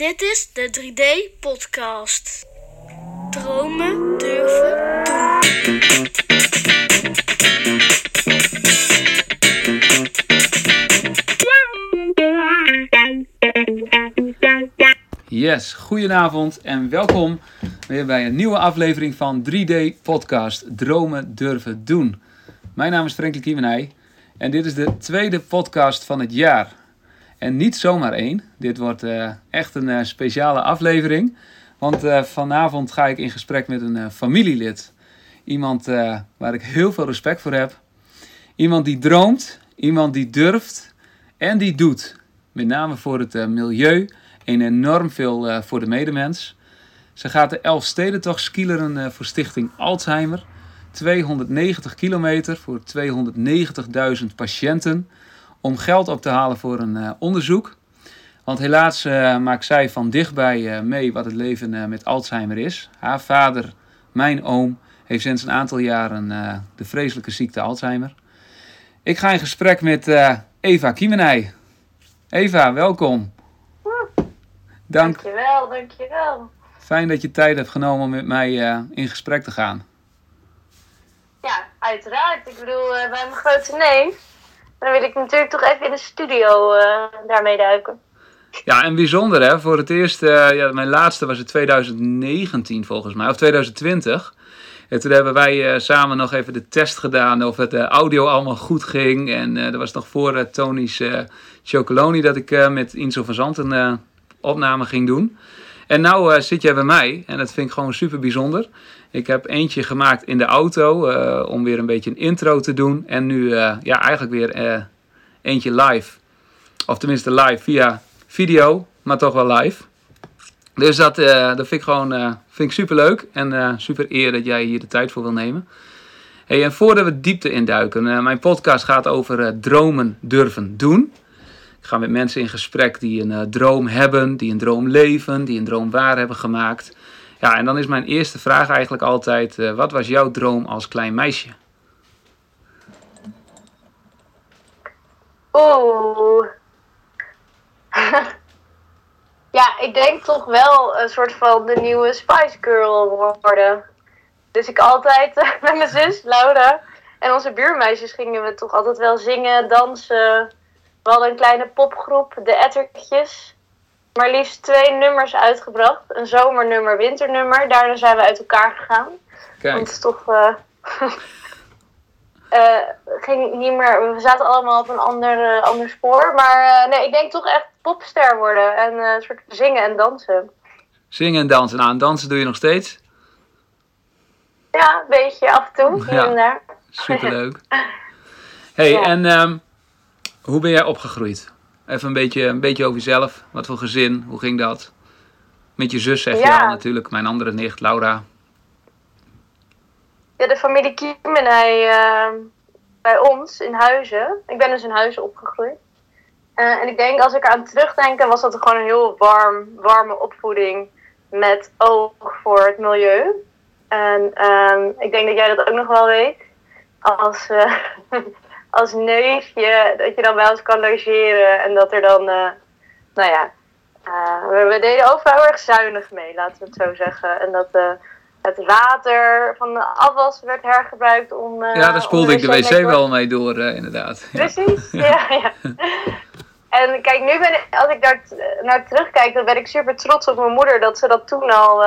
Dit is de 3D-podcast. Dromen durven doen. Yes, goedenavond en welkom weer bij een nieuwe aflevering van 3D Podcast Dromen Durven Doen. Mijn naam is Franklin Kiemenij en dit is de tweede podcast van het jaar. En niet zomaar één, dit wordt eh, echt een eh, speciale aflevering. Want eh, vanavond ga ik in gesprek met een familielid. Iemand waar ik heel veel respect voor heb. Iemand die droomt, iemand die durft en die doet. Met name voor het milieu en enorm veel voor de medemens. Ze gaat de Elfstedentocht skileren voor Stichting Alzheimer. 290 kilometer voor 290.000 patiënten. Om geld op te halen voor een eh, onderzoek. Want helaas eh, maakt zij van dichtbij eh, mee wat het leven met Alzheimer is. Haar vader, mijn oom, heeft sinds een aantal jaren de vreselijke ziekte Alzheimer. Ik ga in gesprek met Eva Kiemenij. Eva, welkom. Dank, Dankjewel, dankjewel. fijn dat je tijd hebt genomen om met mij in gesprek te gaan. Ja, uiteraard. Ik bedoel, bij mijn grote neef. Dan wil ik natuurlijk toch even in de studio eh, daarmee duiken. Ja, en bijzonder hè. Voor het eerst, eh, ja, mijn laatste was in 2019 volgens mij, of 2020. En toen hebben wij eh, samen nog even de test gedaan of het audio allemaal goed ging. En dat was nog voor uh, Tony's eh Chocoloni dat ik met Insel van Zandt een opname ging doen. En nou zit jij bij mij en dat vind ik gewoon super bijzonder. Ik heb eentje gemaakt in de auto eh, om weer een beetje een intro te doen. En nu eh, ja, eigenlijk weer eh, eentje live. Of tenminste live via video, maar toch wel live. Dus dat, dat vind ik gewoon vind ik super leuk en super eer dat jij hier de tijd voor wil nemen. Hey, en voordat we diepte induiken, mijn podcast gaat over dromen durven doen. Ik ga met mensen in gesprek die een droom hebben, die een droom leven, die een droom waar hebben gemaakt. Ja, en dan is mijn eerste vraag eigenlijk altijd: eh, wat was jouw droom als klein meisje? Oeh. ja, ik denk toch wel een soort van de nieuwe Spice Girl worden. Dus ik altijd eh, met mijn zus, Laura, en onze buurmeisjes gingen we toch altijd wel zingen, dansen. We hadden een kleine popgroep, de Ettertjes. Maar liefst twee nummers uitgebracht. Een zomernummer, winternummer. Daarna zijn we uit elkaar gegaan. Want het is toch. eh, eh, ging niet meer. We zaten allemaal op een ander, eh, ander spoor. Maar nee, ik denk toch echt popster worden. En een soort zingen en dansen. zingen en dansen. Nou, en dansen doe je nog steeds. Ja, een beetje af en toe. Hier Ja. en daar. Superleuk. Hey, Ja. en ehm, hoe ben jij opgegroeid? Even een beetje, een beetje over jezelf. Wat voor gezin? Hoe ging dat? Met je zus zeg je Ja. al natuurlijk. Mijn andere nicht, Laura. Ja, de familie Kiemenij eh, bij ons in Huizen. Ik ben dus in Huizen opgegroeid. Eh, en ik denk, als ik eraan terugdenk, was dat gewoon een heel warm, warme opvoeding met oog voor het milieu. En ehm, ik denk dat jij dat ook nog wel weet. Als, eh, als neefje, dat je dan bij ons kan logeren en dat er dan, eh, nou ja, eh, we, we deden overal heel erg zuinig mee, laten we het zo zeggen. En dat eh, het water van de afwas werd hergebruikt om. ja, daar spoelde ik de wc mee- wel mee door, inderdaad. Precies, ja. ja, En kijk, nu ben ik, als ik daar naar terugkijk, dan ben ik super trots op mijn moeder dat ze dat toen al,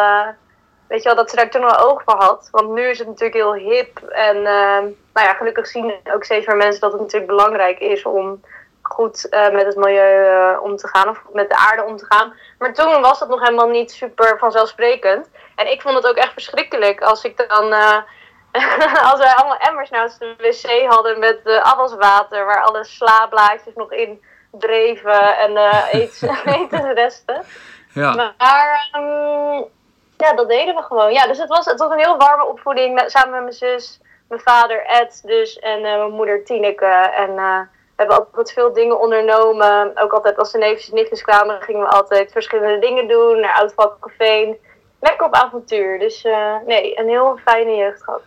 weet je wel, dat ze daar toen al oog voor had. Want nu is het natuurlijk heel hip en, eh, nou ja, gelukkig zien ook steeds meer mensen dat het natuurlijk belangrijk is om goed eh, met het milieu eh, om te gaan of met de aarde om te gaan. Maar toen was dat nog helemaal niet super vanzelfsprekend. En ik vond het ook echt verschrikkelijk als ik dan. eh, als wij allemaal emmers naast de wc hadden met afwaswater, waar alle slaablaadjes nog in dreven en uh, etensresten. Ja. Maar um, ja, dat deden we gewoon. Ja, dus het was, het was een heel warme opvoeding met, samen met mijn zus, mijn vader Ed dus en uh, mijn moeder Tineke. En uh, we hebben altijd veel dingen ondernomen. Ook altijd als de neefjes en nichtjes kwamen, gingen we altijd verschillende dingen doen. Naar Oudvalk Café. Lekker op avontuur. Dus uh, nee, een heel fijne jeugd gehad.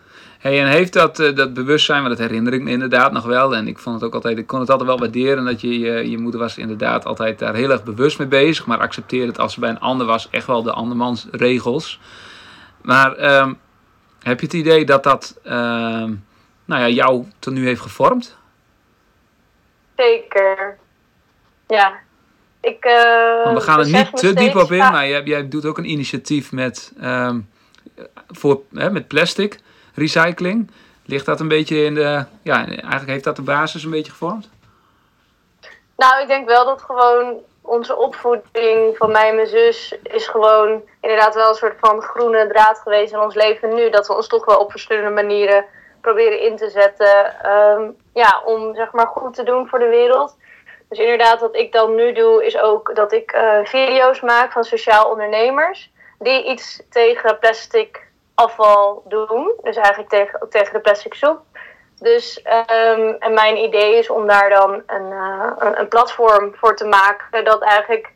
Hey, en heeft dat, eh, dat bewustzijn, want dat herinner ik me inderdaad nog wel. En ik vond het ook altijd, ik kon het altijd wel waarderen dat je, je, je moeder was inderdaad altijd daar heel erg bewust mee bezig. Maar accepteerde het als ze bij een ander was, echt wel de andermans regels. Maar ehm, heb je het idee dat dat ehm, nou ja, jou tot nu heeft gevormd? Zeker. Ja. Ik, eh, Want we gaan er niet te diep op in, maar jij, jij doet ook een initiatief met, ehm, voor, hè, met plastic recycling. Ligt dat een beetje in de. Ja, eigenlijk heeft dat de basis een beetje gevormd? Nou, ik denk wel dat gewoon onze opvoeding van mij en mijn zus is gewoon inderdaad wel een soort van groene draad geweest in ons leven nu. Dat we ons toch wel op verschillende manieren proberen in te zetten. ehm, ja, om zeg maar goed te doen voor de wereld. Dus inderdaad, wat ik dan nu doe, is ook dat ik eh, video's maak van sociaal ondernemers. Die iets tegen plastic afval doen. Dus eigenlijk tegen, tegen de plastic soep. Dus ehm, en mijn idee is om daar dan een, eh, een, een platform voor te maken. Dat eigenlijk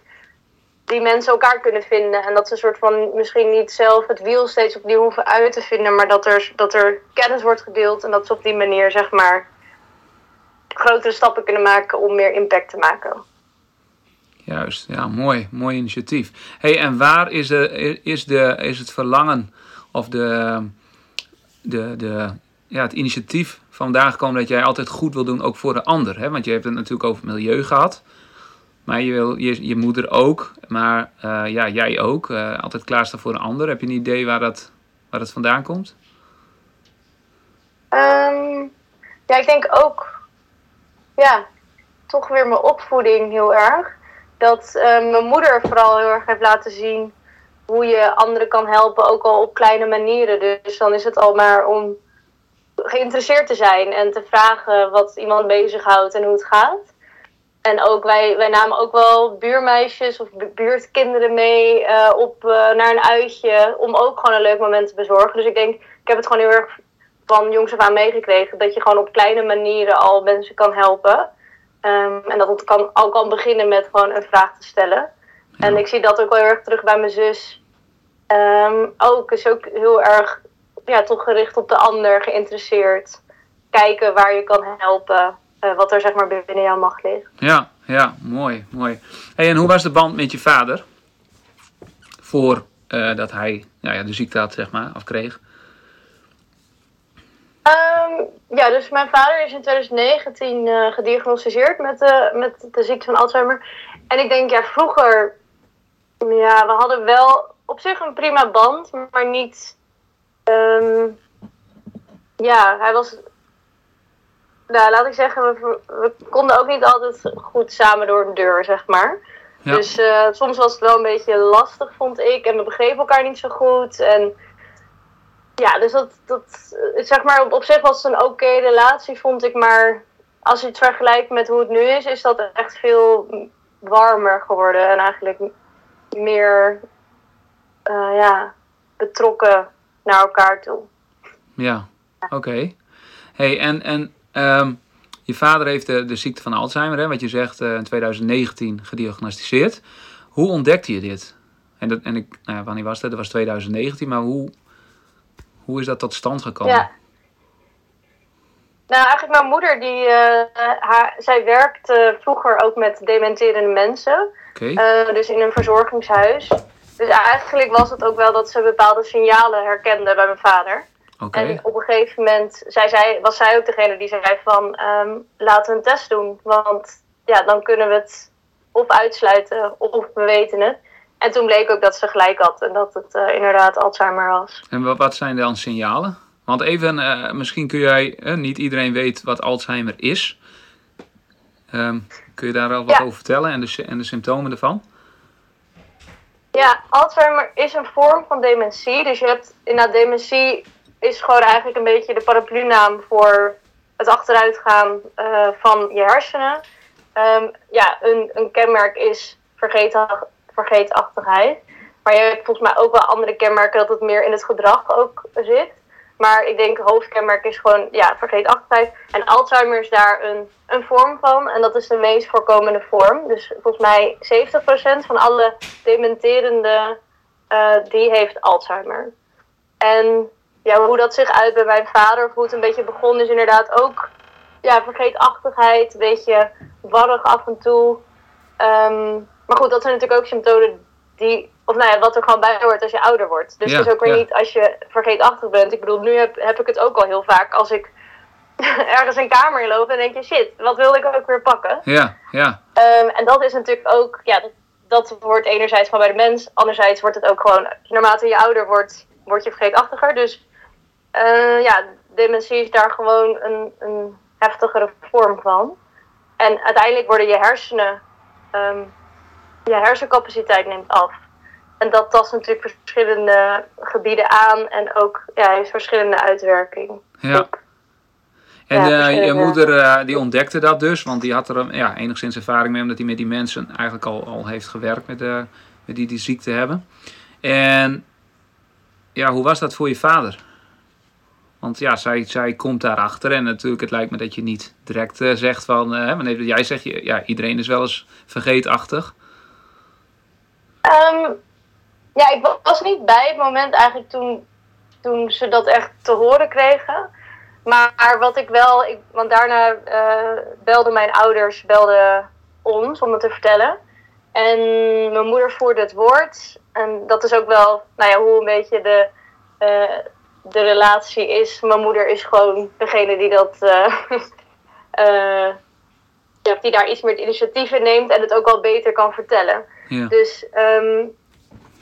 die mensen elkaar kunnen vinden. En dat ze soort van misschien niet zelf het wiel steeds opnieuw hoeven uit te vinden. Maar dat er, dat er kennis wordt gedeeld. En dat ze op die manier zeg maar grotere stappen kunnen maken om meer impact te maken. Juist, ja, mooi, mooi initiatief. Hey, en waar is, de, is, de, is het verlangen of de, de, de, ja, het initiatief vandaan gekomen dat jij altijd goed wil doen, ook voor de ander? Hè? Want je hebt het natuurlijk over milieu gehad, maar je, wil, je, je moeder ook, maar eh, ja, jij ook. eh, altijd klaarstaan voor een ander. Heb je een idee waar dat, waar dat vandaan komt? Ehm, ja, ik denk ook, ja, toch weer mijn opvoeding heel erg. Dat eh, mijn moeder vooral heel erg heeft laten zien hoe je anderen kan helpen, ook al op kleine manieren. Dus dan is het al maar om geïnteresseerd te zijn en te vragen wat iemand bezighoudt en hoe het gaat. En ook wij, wij namen ook wel buurmeisjes of bu- buurtkinderen mee eh, op, eh, naar een uitje om ook gewoon een leuk moment te bezorgen. Dus ik denk, ik heb het gewoon heel erg van jongs af aan meegekregen. Dat je gewoon op kleine manieren al mensen kan helpen. Ehm, en dat het kan, al kan beginnen met gewoon een vraag te stellen. En ik zie dat ook wel heel erg terug bij mijn zus. Ehm, ook is ook heel erg ja, toch gericht op de ander, geïnteresseerd. Kijken waar je kan helpen. eh, wat er zeg maar binnen jouw macht ligt. Ja, ja, mooi, mooi. Hey, en hoe was de band met je vader? Voor eh, dat hij nou ja, de ziekte had, zeg maar, of kreeg. Ehm, ja, dus mijn vader is in 2019 eh, gediagnosticeerd met de, met de ziekte van Alzheimer. En ik denk, ja, vroeger, ja, we hadden wel op zich een prima band, maar niet, ehm, ja, hij was, nou, laat ik zeggen, we, we konden ook niet altijd goed samen door een deur, zeg maar. Ja. Dus eh, soms was het wel een beetje lastig, vond ik. En we begrepen elkaar niet zo goed. En ja, dus dat, dat zeg maar, op, op zich was het een oké relatie, vond ik. Maar als je het vergelijkt met hoe het nu is, is dat echt veel warmer geworden. En eigenlijk meer eh, ja, betrokken naar elkaar toe. Ja, oké. Hey, en en ehm, je vader heeft de, de ziekte van Alzheimer, hè, wat je zegt, eh, in 2019 gediagnosticeerd. Hoe ontdekte je dit? En, dat, en ik, nou ja, wanneer was dat? Dat was 2019, maar hoe, hoe is dat tot stand gekomen? Ja. Nou, eigenlijk mijn moeder, die, eh, haar, zij werkte vroeger ook met dementerende mensen. Dus in een verzorgingshuis. Dus eigenlijk was het ook wel dat ze bepaalde signalen herkende bij mijn vader. oké. En op een gegeven moment zij, zij, was zij ook degene die zei van ehm, laten we een test doen. Want ja, dan kunnen we het of uitsluiten of we weten het. En toen bleek ook dat ze gelijk had en dat het eh, inderdaad Alzheimer was. En wat, zijn dan signalen? Want even, eh, misschien kun jij, eh, niet iedereen weet wat Alzheimer is. Ehm, kun je daar al wat Ja. over vertellen en de, en de symptomen ervan? Ja, Alzheimer is een vorm van dementie. Dus je hebt inderdaad dementie is gewoon eigenlijk een beetje de paraplu-naam voor het achteruitgaan eh, van je hersenen. Ehm, ja, een, een kenmerk is vergeetach- vergeetachtigheid. Maar je hebt volgens mij ook wel andere kenmerken dat het meer in het gedrag ook zit. Maar ik denk hoofdkenmerk is gewoon ja, vergeetachtigheid. En Alzheimer is daar een, een vorm van. En dat is de meest voorkomende vorm. Dus volgens mij 70% van alle dementerende, eh, die heeft Alzheimer. En ja, hoe dat zich uit bij mijn vader, of hoe het een beetje begon, is inderdaad ook ja, vergeetachtigheid, een beetje warrig af en toe. Ehm, maar goed, dat zijn natuurlijk ook symptomen die, of nou ja, wat er gewoon bij hoort als je ouder wordt. Dus Ja, het is ook weer ja. niet als je vergeetachtig bent. Ik bedoel, nu heb, heb ik het ook al heel vaak als ik ergens een kamer inloop en denk je, shit, wat wilde ik ook weer pakken? Ja, ja, Ehm, en dat is natuurlijk ook, ja, dat, dat wordt enerzijds gewoon bij de mens, anderzijds wordt het ook gewoon, naarmate je ouder wordt, word je vergeetachtiger. Dus eh, ja, dementie is daar gewoon een, een heftigere vorm van. En uiteindelijk worden je hersenen, ehm, je hersencapaciteit neemt af. En dat tast natuurlijk verschillende gebieden aan en ook ja, heeft verschillende uitwerking. ja. En Ja, eh, je moeder eh, die ontdekte dat dus, want die had er ja, enigszins ervaring mee, omdat hij met die mensen eigenlijk al, al heeft gewerkt met, eh, met die die ziekte hebben. En ja, hoe was dat voor je vader? Want ja, zij, zij komt daarachter en natuurlijk, het lijkt me dat je niet direct zegt van, eh, wanneer jij zegt, je, ja, iedereen is wel eens vergeetachtig. Ehm, ja, ik wa- was niet bij het moment eigenlijk toen, toen ze dat echt te horen kregen. Maar wat ik wel, ik, want daarna eh belden mijn ouders belden ons om het te vertellen. En mijn moeder voerde het woord. En dat is ook wel, nou ja, hoe een beetje de, eh, de relatie is. Mijn moeder is gewoon degene die dat, eh, ja, die daar iets meer het initiatief in neemt en het ook al beter kan vertellen. Ja, Dus ehm,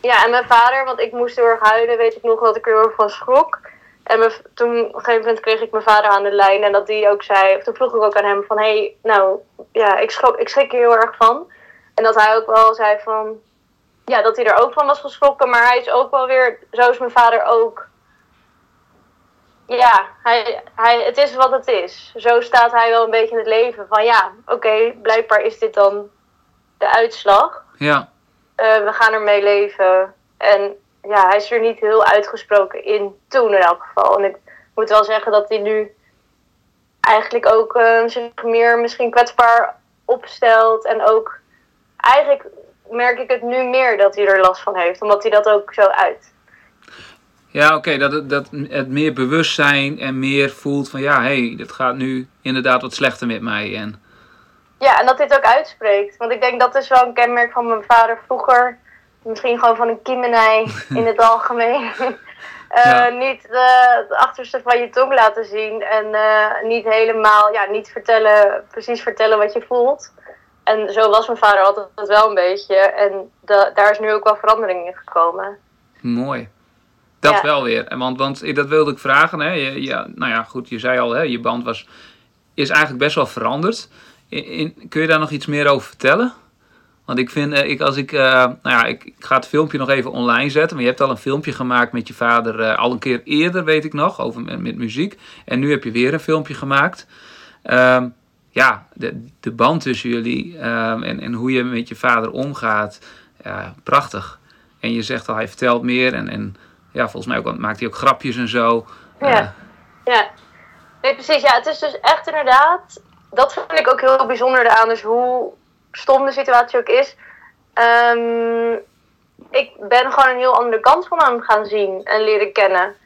ja, en mijn vader, want ik moest heel erg huilen, weet ik nog dat ik er heel erg van schrok. En toen op een gegeven moment kreeg ik mijn vader aan de lijn en dat die ook zei, of toen vroeg ik ook aan hem van, hé, hey, nou, ja, ik, schrok, ik schrik er heel erg van. En dat hij ook wel zei van, ja, dat hij er ook van was geschrokken, maar hij is ook wel weer, zo is mijn vader ook. Ja, hij, hij, het is wat het is. Zo staat hij wel een beetje in het leven. Van ja, oké, blijkbaar is dit dan de uitslag. ja, Eh, we gaan ermee leven. En ja, hij is er niet heel uitgesproken in toen in elk geval. En ik moet wel zeggen dat hij nu eigenlijk ook eh, zich meer misschien kwetsbaar opstelt. En ook eigenlijk merk ik het nu meer dat hij er last van heeft. Omdat hij dat ook zo uit. ja oké, dat, dat het meer bewustzijn en meer voelt van, ja, hé, hey, dit gaat nu inderdaad wat slechter met mij. En, Ja, en dat dit ook uitspreekt. Want ik denk dat is wel een kenmerk van mijn vader vroeger. Misschien gewoon van een kiemenij in het algemeen. Eh, Ja. Niet eh, het achterste van je tong laten zien. En eh, niet helemaal, ja, niet vertellen, precies vertellen wat je voelt. En zo was mijn vader altijd wel een beetje. En da- daar is nu ook wel verandering in gekomen. Mooi. Dat Ja. wel weer. En Want, want dat wilde ik vragen. Hè. Je, ja, nou ja, goed, je zei al, hè, je band was, is eigenlijk best wel veranderd. In, kun je daar nog iets meer over vertellen? Want ik vind, eh, ik, als ik, eh, nou ja, ik, ik ga het filmpje nog even online zetten. Maar je hebt al een filmpje gemaakt met je vader eh, al een keer eerder, weet ik nog, over met, met muziek. En nu heb je weer een filmpje gemaakt. Ehm, ja, de, de band tussen jullie ehm, en, en hoe je met je vader omgaat, ja, prachtig. En je zegt al, hij vertelt meer en, en ja, volgens mij ook, maakt hij ook grapjes en zo. Ja. Ja, nee, precies. Ja, het is dus echt inderdaad. Dat vind ik ook heel bijzonder eraan. Dus hoe stom de situatie ook is. Ehm, ik ben gewoon een heel andere kant van hem gaan zien en leren kennen.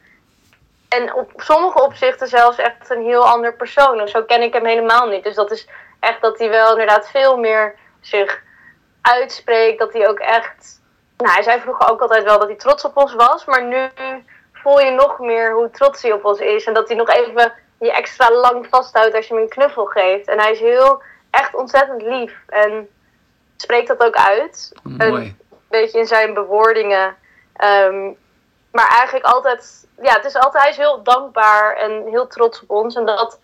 En op sommige opzichten zelfs echt een heel ander persoon. En zo ken ik hem helemaal niet. Dus dat is echt dat hij wel inderdaad veel meer zich uitspreekt. Dat hij ook echt. Nou, hij zei vroeger ook altijd wel dat hij trots op ons was. Maar nu voel je nog meer hoe trots hij op ons is. En dat hij nog even je extra lang vasthoudt als je hem een knuffel geeft. En hij is heel, echt ontzettend lief. En spreekt dat ook uit. mooi. Een beetje in zijn bewoordingen. Ehm, maar eigenlijk altijd, ja, het is altijd, hij is heel dankbaar en heel trots op ons. En dat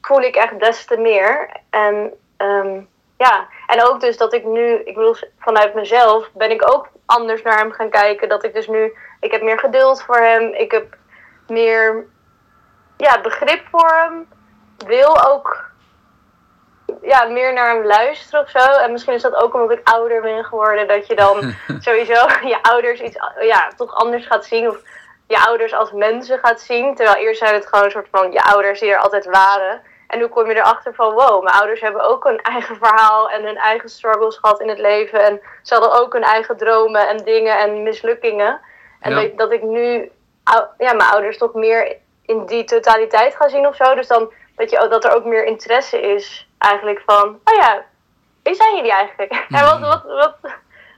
voel ik echt des te meer. En ehm, ja, en ook dus dat ik nu, ik bedoel, vanuit mezelf ben ik ook anders naar hem gaan kijken. Dat ik dus nu, ik heb meer geduld voor hem. Ik heb meer, ja, begrip voor hem. Wil ook, ja, meer naar hem luisteren of zo. En misschien is dat ook omdat ik ouder ben geworden. Dat je dan sowieso je ouders iets, ja, toch anders gaat zien. Of je ouders als mensen gaat zien. Terwijl eerst zijn het gewoon een soort van je ouders die er altijd waren. En nu kom je erachter van, wow, mijn ouders hebben ook een eigen verhaal en hun eigen struggles gehad in het leven. En ze hadden ook hun eigen dromen en dingen en mislukkingen. En Ja. dat, ik nu ja, mijn ouders toch meer in die totaliteit gaan zien of zo. Dus dan dat, je, dat er ook meer interesse is eigenlijk van, oh ja, wie zijn jullie eigenlijk? En wat, wat, wat,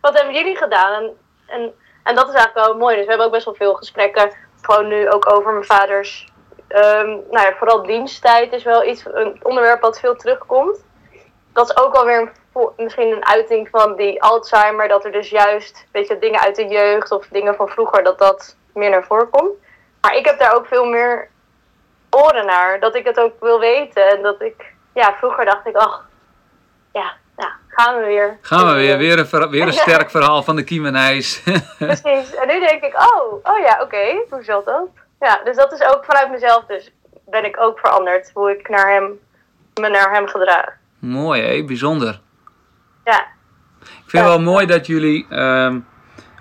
wat hebben jullie gedaan? En, en, en dat is eigenlijk wel mooi. Dus we hebben ook best wel veel gesprekken, gewoon nu ook over mijn vaders, ehm, nou ja, vooral diensttijd is wel iets, een onderwerp wat veel terugkomt. Dat is ook wel weer een, misschien een uiting van die Alzheimer, dat er dus juist, weet je, dingen uit de jeugd of dingen van vroeger, dat dat meer naar voren komt. Maar ik heb daar ook veel meer oren naar, dat ik het ook wil weten. En dat ik, ja, vroeger dacht ik, ach, ja, ja gaan we weer. Gaan we weer, weer een, weer een sterk verhaal van de Kiemenijs. Precies. En nu denk ik, oh, oh ja, oké, hoe zat dat? Ja, dus dat is ook vanuit mezelf, dus ben ik ook veranderd hoe ik naar hem, me naar hem gedraag. mooi hé, bijzonder. Ja, Ik vind het wel mooi dat jullie, ehm,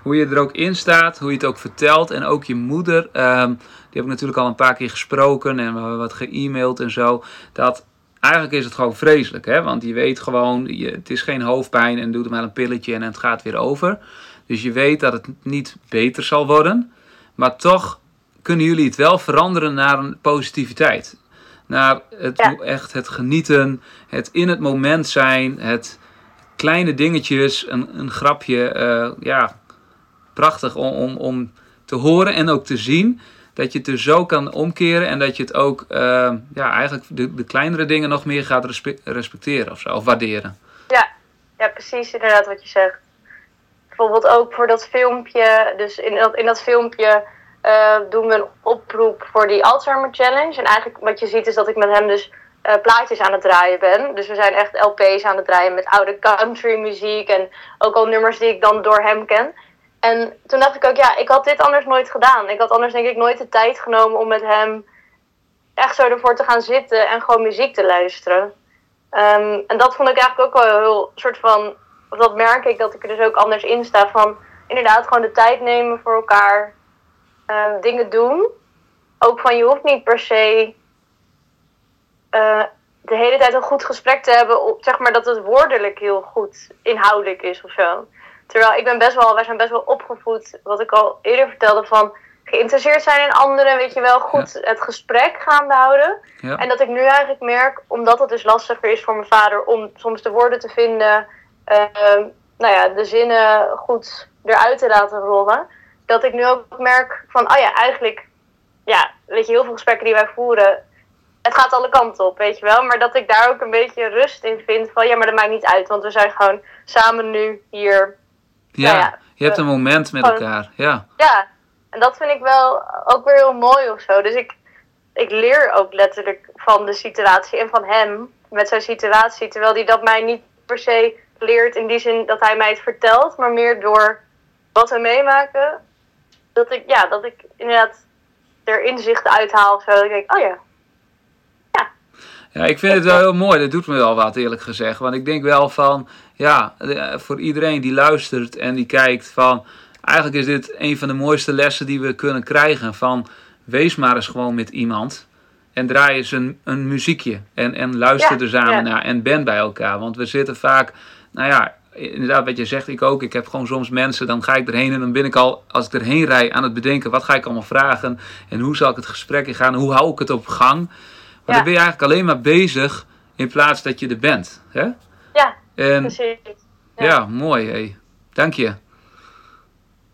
hoe je er ook in staat, hoe je het ook vertelt. En ook je moeder, ehm, die heb ik natuurlijk al een paar keer gesproken en we hebben wat ge-mailed en zo. Dat eigenlijk is het gewoon vreselijk, hè? Want je weet gewoon, je, het is geen hoofdpijn en doet er maar een pilletje en het gaat weer over. Dus je weet dat het niet beter zal worden. Maar toch kunnen jullie het wel veranderen naar een positiviteit. Naar het, Ja. echt het genieten, het in het moment zijn, het kleine dingetjes, een, een grapje. eh, ja, prachtig om, om, om te horen en ook te zien. Dat je het dus zo kan omkeren en dat je het ook, eh, ja, eigenlijk de, de kleinere dingen nog meer gaat respe- respecteren of zo, of waarderen. ja, ja, precies inderdaad wat je zegt. Bijvoorbeeld ook voor dat filmpje, dus in dat, in dat filmpje eh, doen we een oproep voor die Alzheimer Challenge. En eigenlijk wat je ziet is dat ik met hem dus eh, plaatjes aan het draaien ben. Dus we zijn echt LP's aan het draaien met oude country muziek en ook al nummers die ik dan door hem ken. En toen dacht ik ook, ja, ik had dit anders nooit gedaan. Ik had anders denk ik nooit de tijd genomen om met hem echt zo ervoor te gaan zitten en gewoon muziek te luisteren. Ehm, en dat vond ik eigenlijk ook wel heel soort van, of dat merk ik dat ik er dus ook anders in sta van inderdaad gewoon de tijd nemen voor elkaar, ehm, dingen doen. Ook van je hoeft niet per se eh, de hele tijd een goed gesprek te hebben, zeg maar dat het woordelijk heel goed inhoudelijk is of zo. Terwijl ik ben best wel, wij zijn best wel opgevoed, wat ik al eerder vertelde, van geïnteresseerd zijn in anderen, weet je wel, goed het gesprek gaande houden. Ja. En dat ik nu eigenlijk merk, omdat het dus lastiger is voor mijn vader om soms de woorden te vinden, ehm, nou ja, de zinnen goed eruit te laten rollen, dat ik nu ook merk van, oh ja, eigenlijk, ja, weet je, heel veel gesprekken die wij voeren, het gaat alle kanten op, weet je wel. Maar dat ik daar ook een beetje rust in vind van, ja, maar dat maakt niet uit, want we zijn gewoon samen nu hier. Ja, ja, je hebt een moment met gewoon- elkaar. Ja, Ja, en dat vind ik wel ook weer heel mooi of zo. Dus ik, ik leer ook letterlijk van de situatie en van hem met zijn situatie. Terwijl hij dat mij niet per se leert in die zin dat hij mij het vertelt, maar meer door wat we meemaken. Dat ik, ja, dat ik inderdaad er inzichten uithaal of zo. Dat ik denk, oh ja, Ja, ik vind het wel heel mooi. Dat doet me wel wat, eerlijk gezegd. Want ik denk wel van, ja, eh, voor iedereen die luistert en die kijkt van... Eigenlijk is dit een van de mooiste lessen die we kunnen krijgen. Van, wees maar eens gewoon met iemand. En draai eens een, een muziekje. En, en luister Ja, er samen ja. naar. En ben bij elkaar. Want we zitten vaak, nou ja, inderdaad wat je zegt, ik ook. Ik heb gewoon soms mensen, dan ga ik erheen en dan ben ik al, als ik erheen rij, aan het bedenken. Wat ga ik allemaal vragen? En hoe zal ik het gesprek ingaan? Hoe hou ik het op gang? Maar Ja. dan ben je eigenlijk alleen maar bezig in plaats dat je er bent. Hè? Ja, En precies. ja, Ja. mooi. Dank je.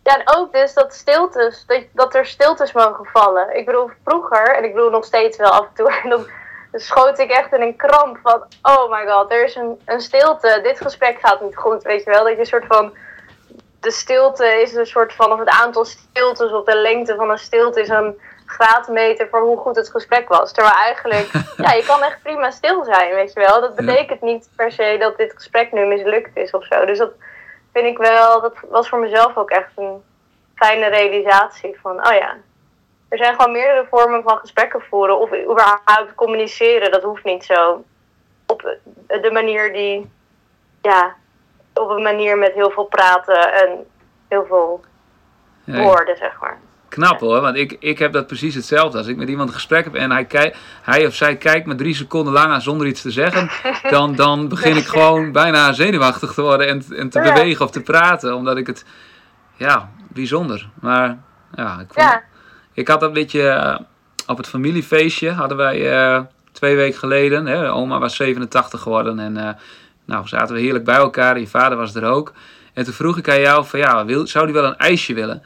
Ja, en ook dus dat stiltes, dat, dat er stiltes mogen vallen. Ik bedoel, vroeger, en ik bedoel nog steeds wel af en toe, dan schoot ik echt in een kramp van, oh my god, er is een, een stilte, dit gesprek gaat niet goed, weet je wel. Dat je een soort van, de stilte is een soort van, of het aantal stiltes of de lengte van een stilte is een graadmeter voor hoe goed het gesprek was. Terwijl eigenlijk, ja, je kan echt prima stil zijn, weet je wel. Dat betekent niet per se dat dit gesprek nu mislukt is of zo. Dus dat vind ik wel, dat was voor mezelf ook echt een fijne realisatie van, oh ja, er zijn gewoon meerdere vormen van gesprekken voeren of überhaupt communiceren. Dat hoeft niet zo op de manier die, ja, op een manier met heel veel praten en heel veel woorden, zeg maar. Knap hoor, want ik, ik heb dat precies hetzelfde. Als ik met iemand een gesprek heb en hij, kijk, hij of zij kijkt me drie seconden lang aan zonder iets te zeggen, dan, dan begin ik gewoon bijna zenuwachtig te worden en, en te Ja. bewegen of te praten. Omdat ik het, ja, bijzonder. Maar ja, ik vond, Ja, Ik had dat beetje eh, op het familiefeestje, hadden wij eh, twee weken geleden. Hè, oma was 87 geworden en eh, nou zaten we heerlijk bij elkaar. Je vader was er ook. En toen vroeg ik aan jou van ja, wil, zou hij wel een ijsje willen?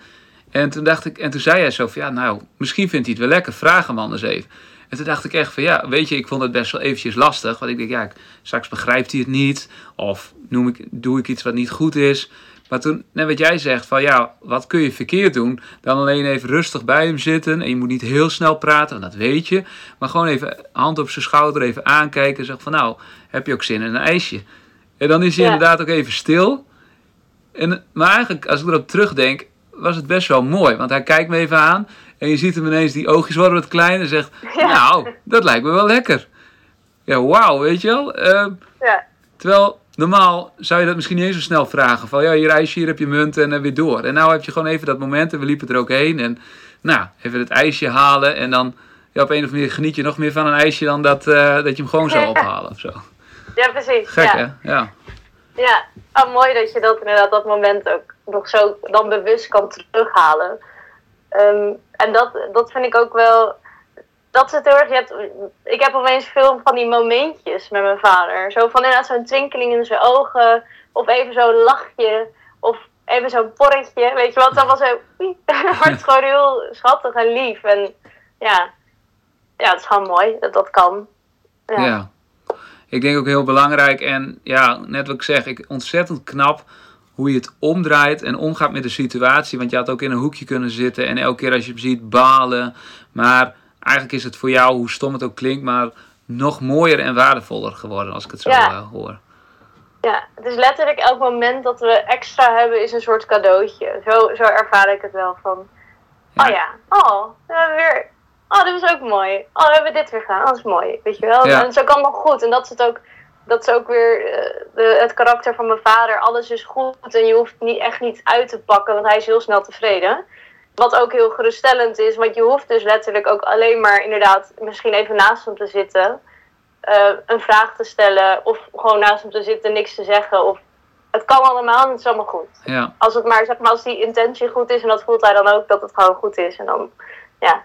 En toen dacht ik, en toen zei hij zo van ja, nou, misschien vindt hij het wel lekker, vraag hem anders even. En toen dacht ik echt van ja, weet je, ik vond het best wel eventjes lastig. Want ik denk, ja, straks begrijpt hij het niet. Of noem ik, doe ik iets wat niet goed is. Maar toen, net wat jij zegt, van ja, wat kun je verkeerd doen? Dan alleen even rustig bij hem zitten. En je moet niet heel snel praten, want dat weet je. Maar gewoon even hand op zijn schouder, even aankijken. En zeggen van nou, heb je ook zin in een ijsje? En dan is hij Ja. inderdaad ook even stil. En, maar eigenlijk, als ik erop terugdenk, was het best wel mooi. Want hij kijkt me even aan. En je ziet hem ineens, die oogjes worden wat klein. En zegt, nou, dat lijkt me wel lekker. Ja, wauw, weet je wel. Eh, Ja, terwijl, normaal zou je dat misschien niet eens zo snel vragen. Van, ja, hier ijsje, hier heb je munt en eh, weer door. En nou heb je gewoon even dat moment en we liepen er ook heen. En nou, even het ijsje halen. En dan, ja, op een of andere manier geniet je nog meer van een ijsje dan dat, eh, dat je hem gewoon zou ophalen of zo. ja precies. Gek, ja. hè? Ja. Ja, oh, mooi dat je dat inderdaad dat moment ook nog zo dan bewust kan terughalen. Ehm, en dat, dat vind ik ook wel. Dat is het heel erg. Je hebt, ik heb opeens veel van die momentjes met mijn vader. Zo van inderdaad zo'n twinkeling in zijn ogen. Of even zo'n lachje. Of even zo'n porretje. Weet je wat? Dat was zo. Maar het gewoon heel schattig en lief. En ja, ja het is gewoon mooi dat dat kan. Ja. Ja. Ik denk ook heel belangrijk en ja, net wat ik zeg, ik, ontzettend knap hoe je het omdraait en omgaat met de situatie. Want je had ook in een hoekje kunnen zitten en elke keer als je hem ziet balen. Maar eigenlijk is het voor jou, hoe stom het ook klinkt, maar nog mooier en waardevoller geworden als ik het zo Ja. eh, hoor. Ja, het is letterlijk elk moment dat we extra hebben is een soort cadeautje. Zo, zo ervaar ik het wel van. Ja. Oh ja, oh, we hebben weer. Oh, dit was ook mooi. Oh, we hebben dit weer gedaan. Oh, dat is mooi. Weet je wel? Ja. En zo kan nog goed. En dat is het ook. Dat is ook weer eh, de, het karakter van mijn vader. Alles is goed en je hoeft niet, echt niet uit te pakken, want hij is heel snel tevreden. Wat ook heel geruststellend is, want je hoeft dus letterlijk ook alleen maar inderdaad misschien even naast hem te zitten. eh, een vraag te stellen of gewoon naast hem te zitten, niks te zeggen. Of, het kan allemaal en het is allemaal goed. Ja, Als het maar, zeg maar, als die intentie goed is en dat voelt hij dan ook, dat het gewoon goed is. En dan, ja.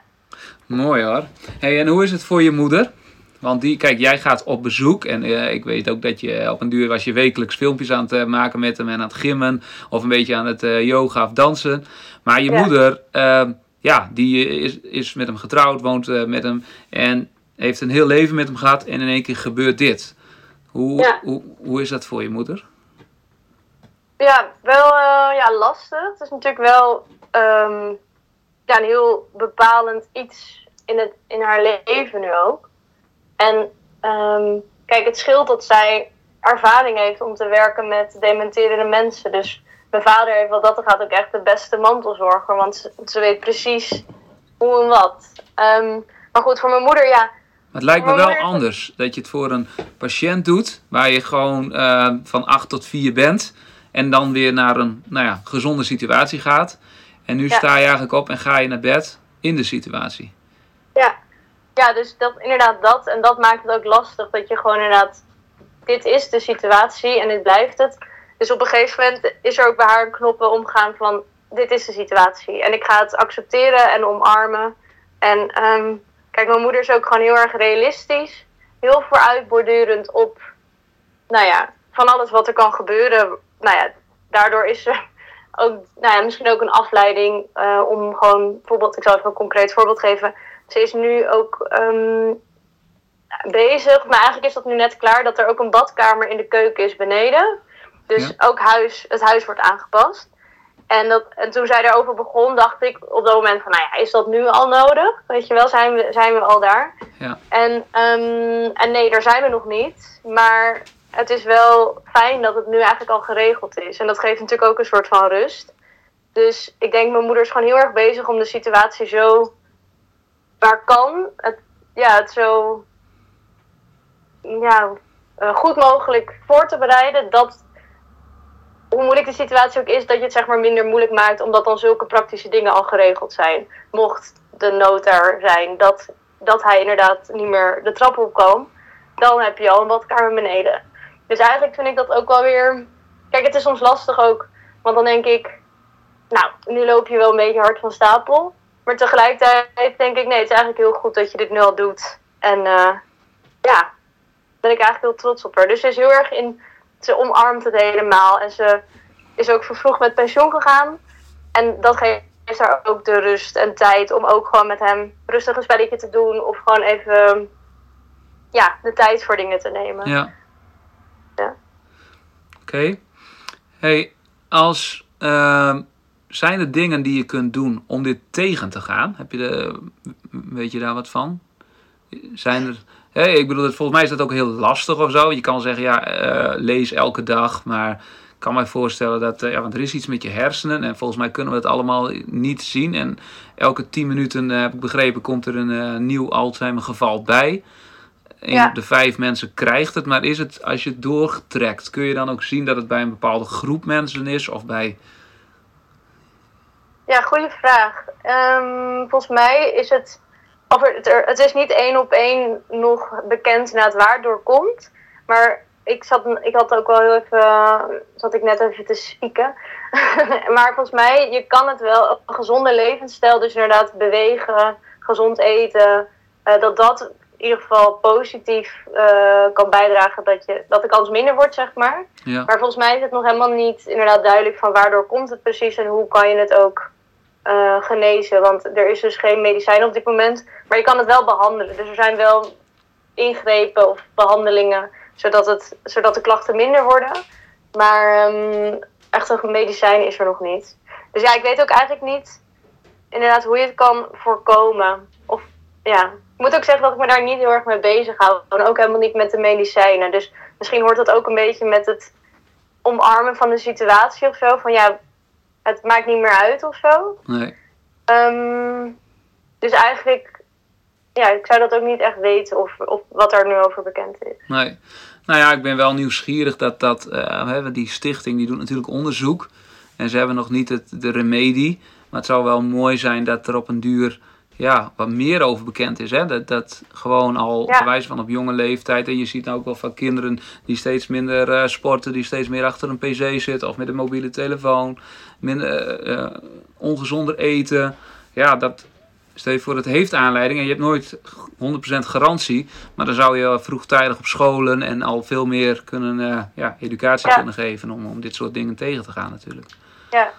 mooi hoor. Hey, en hoe is het voor je moeder? Want die, kijk, jij gaat op bezoek en eh, ik weet ook dat je op een duur was je wekelijks filmpjes aan het eh, maken met hem en aan het gimmen of een beetje aan het eh, yoga of dansen. Maar je Ja. moeder, eh, ja, die is, is met hem getrouwd, woont met hem en heeft een heel leven met hem gehad en in één keer gebeurt dit. Hoe, Ja. hoe, hoe is dat voor je moeder? Ja, wel ja, lastig. Het is natuurlijk wel ehm, ja, een heel bepalend iets in, het, in haar leven nu ook. En ehm, kijk, het scheelt dat zij ervaring heeft om te werken met dementerende mensen. Dus mijn vader heeft wat dat gaat ook echt de beste mantelzorger. Want ze, ze weet precies hoe en wat. Ehm, maar goed, voor mijn moeder, ja. Het lijkt me wel anders dat je het voor een patiënt doet, waar je gewoon eh, van 8 tot 4 bent en dan weer naar een nou ja, gezonde situatie gaat. En nu Ja. sta je eigenlijk op en ga je naar bed in de situatie. Ja, ja dus dat, inderdaad dat. En dat maakt het ook lastig. Dat je gewoon inderdaad... Dit is de situatie en dit blijft het. Dus op een gegeven moment is er ook bij haar een knoppen omgaan van... Dit is de situatie. En ik ga het accepteren en omarmen. En ehm, kijk, mijn moeder is ook gewoon heel erg realistisch. Heel vooruitbordurend op... Nou ja, van alles wat er kan gebeuren. Nou ja, daardoor is ze ook... Nou ja, misschien ook een afleiding eh, om gewoon... Bijvoorbeeld, ik zal even een concreet voorbeeld geven ze is nu ook ehm, bezig, maar eigenlijk is dat nu net klaar, dat er ook een badkamer in de keuken is beneden. Dus Ja. ook huis, het huis wordt aangepast. En, dat, en toen zij daarover begon, dacht ik op dat moment van, nou ja, is dat nu al nodig? Weet je wel, zijn we, zijn we al daar? Ja. En, ehm, en nee, daar zijn we nog niet. Maar het is wel fijn dat het nu eigenlijk al geregeld is. En dat geeft natuurlijk ook een soort van rust. Dus ik denk, mijn moeder is gewoon heel erg bezig om de situatie zo waar kan, het, ja, het zo ja, eh, goed mogelijk voor te bereiden. Dat, hoe moeilijk de situatie ook is, dat je het zeg maar minder moeilijk maakt, omdat dan zulke praktische dingen al geregeld zijn. Mocht de nood zijn dat, dat hij inderdaad niet meer de trap opkwam, dan heb je al een badkamer beneden. Dus eigenlijk vind ik dat ook wel weer. Kijk, het is soms lastig ook, want dan denk ik, nou, nu loop je wel een beetje hard van stapel. Maar tegelijkertijd denk ik, nee, het is eigenlijk heel goed dat je dit nu al doet. En uh, ja, ben ik eigenlijk heel trots op haar. Dus ze is heel erg in, ze omarmt het helemaal. En ze is ook vervroegd met pensioen gegaan. En dat geeft haar ook de rust en tijd om ook gewoon met hem rustig een spelletje te doen. Of gewoon even ja, de tijd voor dingen te nemen. Ja. Oké. Hey, als uh, zijn er dingen die je kunt doen om dit tegen te gaan? Heb je de, weet je daar wat van? Zijn er. Hey, ik bedoel, volgens mij is dat ook heel lastig of zo. Je kan zeggen, ja, uh, lees elke dag, maar ik kan mij voorstellen dat, uh, ja, want er is iets met je hersenen en volgens mij kunnen we het allemaal niet zien. En elke 10 minuten, uh, heb ik begrepen, komt er een nieuw Alzheimer geval bij. Een Ja. op de vijf mensen krijgt het, maar is het, als je het doortrekt, kun je dan ook zien dat het bij een bepaalde groep mensen is of bij... Ja, goede vraag. Ehm, volgens mij is het. Of het, er, het is niet één op één nog bekend naar het waardoor komt. Maar ik, zat, ik had ook wel heel even. zat ik net even te spieken. maar volgens mij, je kan het wel. Een gezonde levensstijl, dus inderdaad bewegen, gezond eten. eh, dat dat in ieder geval positief eh, kan bijdragen dat, je, dat de kans minder wordt, zeg maar. Ja, Maar volgens mij is het nog helemaal niet inderdaad duidelijk van waardoor komt het precies en hoe kan je het ook eh, genezen. Want er is dus geen medicijn op dit moment, maar je kan het wel behandelen. Dus er zijn wel ingrepen of behandelingen zodat, het, zodat de klachten minder worden. Maar ehm, echt een medicijn is er nog niet. Dus ja, ik weet ook eigenlijk niet inderdaad hoe je het kan voorkomen. Of ja, ik moet ook zeggen dat ik me daar niet heel erg mee bezig hou. En ook helemaal niet met de medicijnen. Dus misschien hoort dat ook een beetje met het omarmen van de situatie of zo. Van ja, het maakt niet meer uit of zo. nee. Ehm, dus eigenlijk, ja, ik zou dat ook niet echt weten of, of wat er nu over bekend is. Nee. Nou ja, ik ben wel nieuwsgierig dat dat, hè, die stichting die doet natuurlijk onderzoek. En ze hebben nog niet het, de remedie. Maar het zou wel mooi zijn dat er op een duur ja, wat meer over bekend is. Hè? Dat, dat gewoon al Ja. wijze van op jonge leeftijd. En je ziet nou ook wel van kinderen die steeds minder eh, sporten. Die steeds meer achter een pc zitten of met een mobiele telefoon. Minder, eh, eh, ongezonder eten. Ja, dat, Stel je voor, het heeft aanleiding en je hebt nooit 100% garantie. Maar dan zou je vroegtijdig op scholen en al veel meer kunnen, ja, educatie Ja. kunnen geven om, om dit soort dingen tegen te gaan natuurlijk. Ja,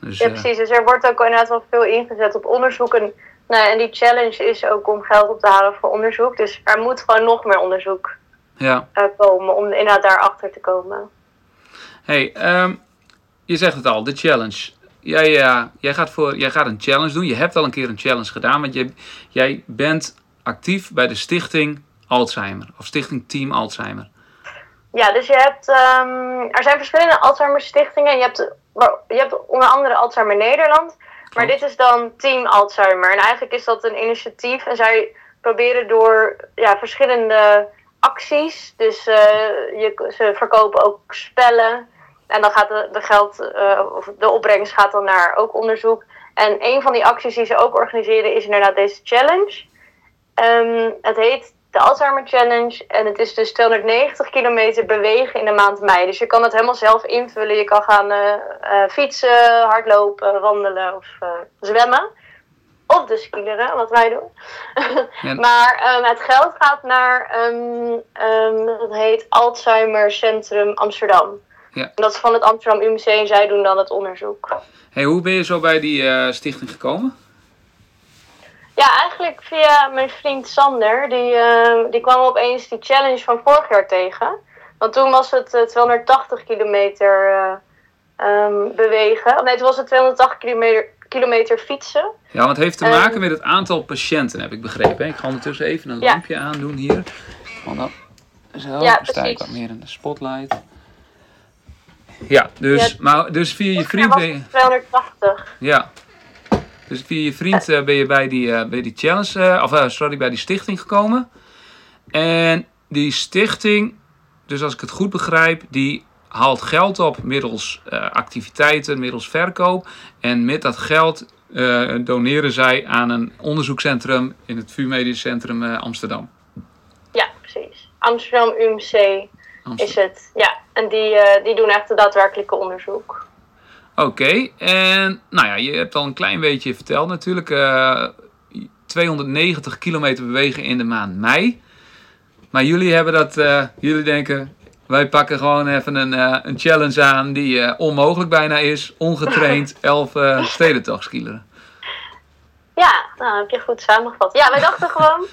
Dus, ja precies. Dus er wordt ook inderdaad wel veel ingezet op onderzoek. En, nou, ja, en die challenge is ook om geld op te halen voor onderzoek. Dus er moet gewoon nog meer onderzoek ja. eh, komen om inderdaad daarachter te komen. Hey, ehm, je zegt het al, de challenge. Jij, eh, jij, gaat voor, jij gaat een challenge doen. Je hebt al een keer een challenge gedaan, want je, jij bent actief bij de stichting Alzheimer. Of stichting Team Alzheimer. Ja, dus je hebt, ehm, er zijn verschillende Alzheimer stichtingen. Je hebt, je hebt onder andere Alzheimer Nederland. Maar dit is dan Team Alzheimer. En eigenlijk is dat een initiatief. En zij proberen door ja, verschillende acties. Dus eh, je, ze verkopen ook spellen. En dan gaat de, de geld, eh, of de opbrengst gaat dan naar ook onderzoek. En een van die acties die ze ook organiseren is inderdaad deze challenge. Ehm, het heet de Alzheimer Challenge. En het is dus 290 kilometer bewegen in de maand mei. Dus je kan het helemaal zelf invullen. Je kan gaan eh, eh, fietsen, hardlopen, wandelen of eh, zwemmen. Of dus skileren, wat wij doen. Ja. maar ehm, het geld gaat naar, ehm, dat heet Alzheimer Centrum Amsterdam. Ja. Dat is van het Amsterdam UMC en zij doen dan het onderzoek. Hey, hoe ben je zo bij die stichting gekomen? Ja, eigenlijk via mijn vriend Sander. Die, eh, die kwam opeens die challenge van vorig jaar tegen. Want toen was het eh, 280 kilometer eh, ehm, bewegen. Nee, toen was het 280 kilometer, kilometer fietsen. Ja, want het heeft te Ehm. maken met het aantal patiënten, heb ik begrepen. hè? Ik ga ondertussen even een Ja. lampje aandoen hier. Want dan zo, Ja, sta ik wat meer in de spotlight. Ja, dus, Ja. maar, dus via je vriend was ben je... het 280. Ja. Dus via je vriend eh, ben je bij die, eh, bij die challenge, eh, of sorry, bij die stichting gekomen. En die stichting, dus als ik het goed begrijp, die haalt geld op middels activiteiten, middels verkoop. En met dat geld doneren zij aan een onderzoekscentrum in het VU Medisch Centrum Amsterdam. Ja, precies. Amsterdam UMC is het. Ja, en die, die doen echt het daadwerkelijke onderzoek. Oké, en nou ja, je hebt al een klein beetje verteld natuurlijk. eh 290 kilometer bewegen in de maand mei. Maar jullie hebben dat, eh, jullie denken, wij pakken gewoon even een, eh, een challenge aan die eh, onmogelijk bijna is. Ongetraind 11 eh stedentocht skileren. Ja, nou, heb je goed samengevat. Ja, wij dachten gewoon,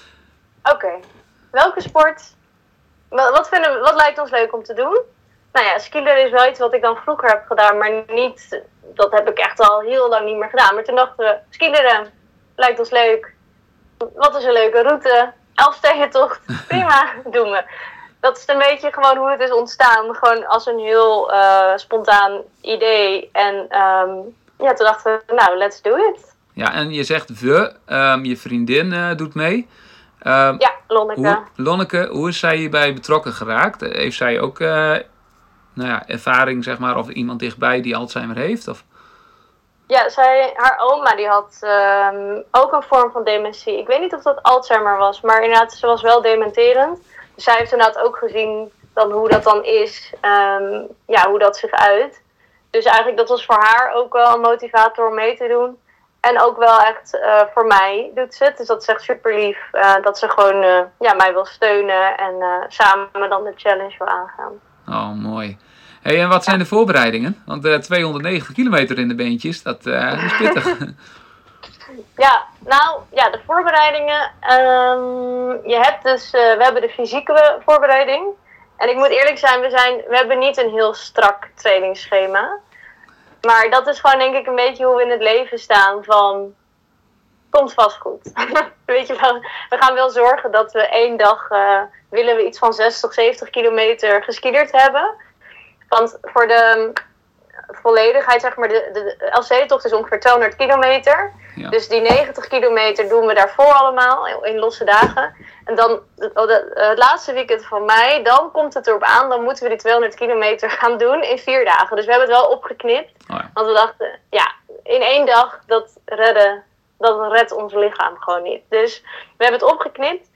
oké, welke sport, wat, vinden wat lijkt ons leuk om te doen? Nou ja, skileren is wel iets wat ik dan vroeger heb gedaan, maar niet, dat heb ik echt al heel lang niet meer gedaan. Maar toen dachten we, skileren lijkt ons leuk. Wat is een leuke route? Elfstedentocht, prima, doen we. Dat is een beetje gewoon hoe het is ontstaan. Gewoon als een heel eh, spontaan idee. En ehm, ja, toen dachten we, nou, let's do it. Ja, en je zegt we, ehm, je vriendin eh, doet mee. Ehm, Ja, Lonneke. hoe, Lonneke, hoe is zij hierbij betrokken geraakt? Eh, Heeft zij ook eh, nou ja, ervaring, zeg maar, of iemand dichtbij die Alzheimer heeft? Of? Ja, zij, haar oma die had ehm, ook een vorm van dementie. Ik weet niet of dat Alzheimer was, maar inderdaad, ze was wel dementerend. Dus zij heeft inderdaad ook gezien dan hoe dat dan is, ehm, ja, hoe dat zich uit. Dus eigenlijk dat was voor haar ook wel een motivator om mee te doen. En ook wel echt eh, voor mij doet ze het. Dus dat is echt super lief. eh, dat ze gewoon eh, ja, mij wil steunen en samen dan de challenge wil aangaan. Oh, mooi. Hey, en wat zijn de voorbereidingen? Want eh 290 kilometer in de beentjes, dat eh, is pittig. Ja, nou ja, de voorbereidingen. ehm, je hebt dus, eh, we hebben de fysieke voorbereiding. En ik moet eerlijk zijn, we, zijn, we hebben niet een heel strak trainingsschema. Maar dat is gewoon denk ik een beetje hoe we in het leven staan van... Komt vast goed. Weet je wel, we gaan wel zorgen dat we één dag... eh, willen we iets van 60, 70 kilometer geskiederd hebben. Want voor de volledigheid, zeg maar, de, de, LC-tocht is ongeveer 200 kilometer. Ja. Dus die 90 kilometer doen we daarvoor allemaal in- losse dagen. En dan het, het, het laatste weekend van mei, dan komt het erop aan, dan moeten we die 200 kilometer gaan doen in vier dagen. Dus we hebben het wel opgeknipt. Oh ja. Want we dachten, ja, in één dag, dat redden, dat redt ons lichaam gewoon niet. Dus we hebben het opgeknipt.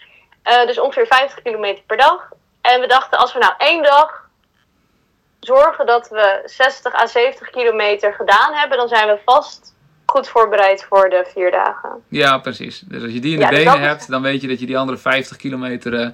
Eh, dus ongeveer 50 kilometer per dag. En we dachten, als we nou één dag zorgen dat we 60 à 70 kilometer gedaan hebben, dan zijn we vast goed voorbereid voor de vier dagen. Ja, precies. Dus als je die in de Ja, dus benen is- hebt, dan weet je dat je die andere 50 kilometer eh,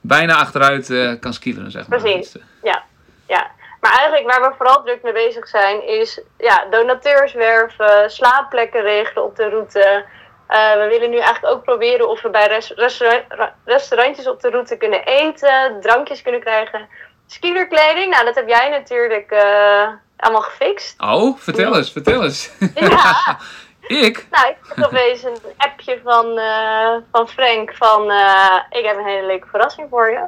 bijna achteruit eh, kan skileren, zeg maar. Precies. Dus, Ja, ja. Maar eigenlijk waar we vooral druk mee bezig zijn, is ja, donateurs werven, slaapplekken regelen op de route. Eh, we willen nu eigenlijk ook proberen of we bij res- restaura- ra- restaurantjes op de route kunnen eten, drankjes kunnen krijgen. Skielerkleding, nou dat heb jij natuurlijk eh, allemaal gefixt. Oh, vertel eens, vertel eens. Ja. ik? Nou, ik heb opeens een appje van, eh, van Frank van ik heb een hele leuke verrassing voor je.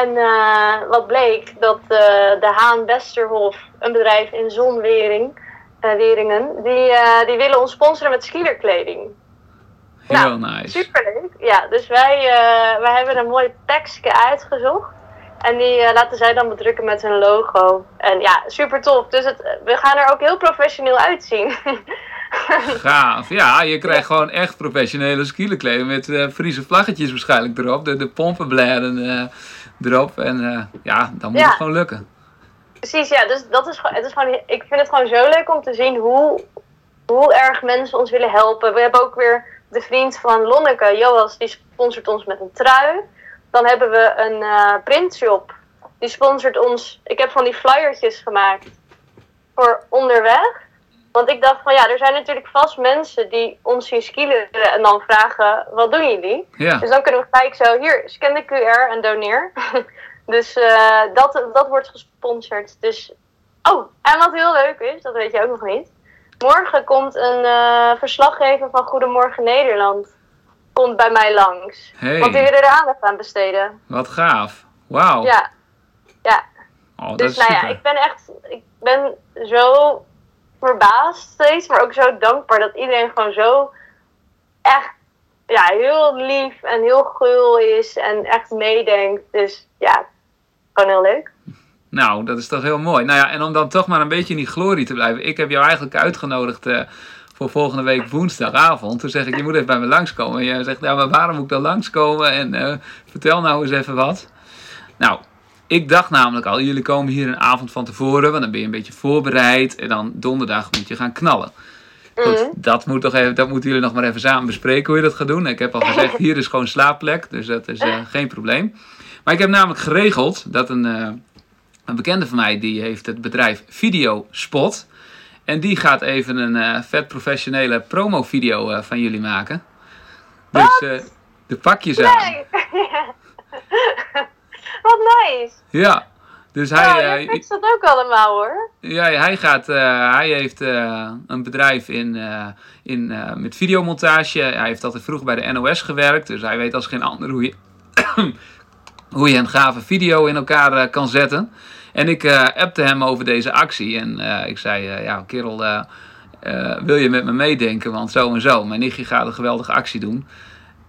En eh, wat bleek, dat eh, de Haan Westerhof, een bedrijf in Zonwering, eh, Weringen, die, die willen ons sponsoren met skielerkleding. Heel Nou, nice. Superleuk. Ja, dus wij, wij hebben een mooi pakje uitgezocht. En die laten zij dan bedrukken met hun logo. En ja, super tof. Dus het, we gaan er ook heel professioneel uitzien. Gaaf. Ja, je krijgt gewoon echt professionele skielerkleding met Friese vlaggetjes waarschijnlijk erop. De, de pompenbladen erop. En eh, ja, dan moet Ja. het gewoon lukken. Precies, ja. Dus dat is, het is gewoon, ik vind het gewoon zo leuk om te zien hoe, hoe erg mensen ons willen helpen. We hebben ook weer de vriend van Lonneke, Joas, die sponsort ons met een trui. Dan hebben we een eh, printshop. Die sponsort ons. Ik heb van die flyertjes gemaakt voor onderweg. Want ik dacht van ja, er zijn natuurlijk vast mensen die ons zien skileren en dan vragen: wat doen jullie? Ja, Dus dan kunnen we gelijk zo, hier, scan de QR en doneer. dus eh, dat, dat wordt gesponsord. Dus, oh, en wat heel leuk is, dat weet je ook nog niet. Morgen komt een eh, verslaggever van Goedemorgen Nederland. Komt bij mij langs. Hey. Want die willen er aandacht aan besteden. wat gaaf. Wauw. Ja, ja. Oh, dat Dus is nou ja, super. ik ben echt, ik ben zo verbaasd steeds, maar ook zo dankbaar dat iedereen gewoon zo echt, ja, heel lief en heel gul is en echt meedenkt. Dus ja, gewoon heel leuk. Nou, dat is toch heel mooi. Nou ja, en om dan toch maar een beetje in die glorie te blijven. Ik heb jou eigenlijk uitgenodigd eh, voor volgende week woensdagavond. Toen zeg ik, je moet even bij me langskomen. En jij zegt, ja, maar waarom moet ik dan langskomen? En eh, vertel nou eens even wat. Nou, ik dacht namelijk al, jullie komen hier een avond van tevoren, want dan ben je een beetje voorbereid. En dan donderdag moet je gaan knallen. Goed, Mhm. dat, moet toch even, dat moeten jullie nog maar even samen bespreken hoe je dat gaat doen. Ik heb al gezegd, hier is gewoon slaapplek, dus dat is eh, geen probleem. Maar ik heb namelijk geregeld dat een, eh, een bekende van mij, die heeft het bedrijf Video Spot. En die gaat even een eh, vet professionele promo-video van jullie maken. Dus de pakjes aan. Nee! Wat nice! Ja, dus hij, jij eh, fixt dat ook allemaal hoor. Ja, hij, gaat, eh, hij heeft eh, een bedrijf in, in, met videomontage. Hij heeft altijd vroeger bij de NOS gewerkt. Dus hij weet als geen ander hoe je, hoe je een gave video in elkaar kan zetten. En ik appte hem over deze actie. En ik zei, ja kerel, wil je met me meedenken? Want zo en zo. Mijn nichtje gaat een geweldige actie doen.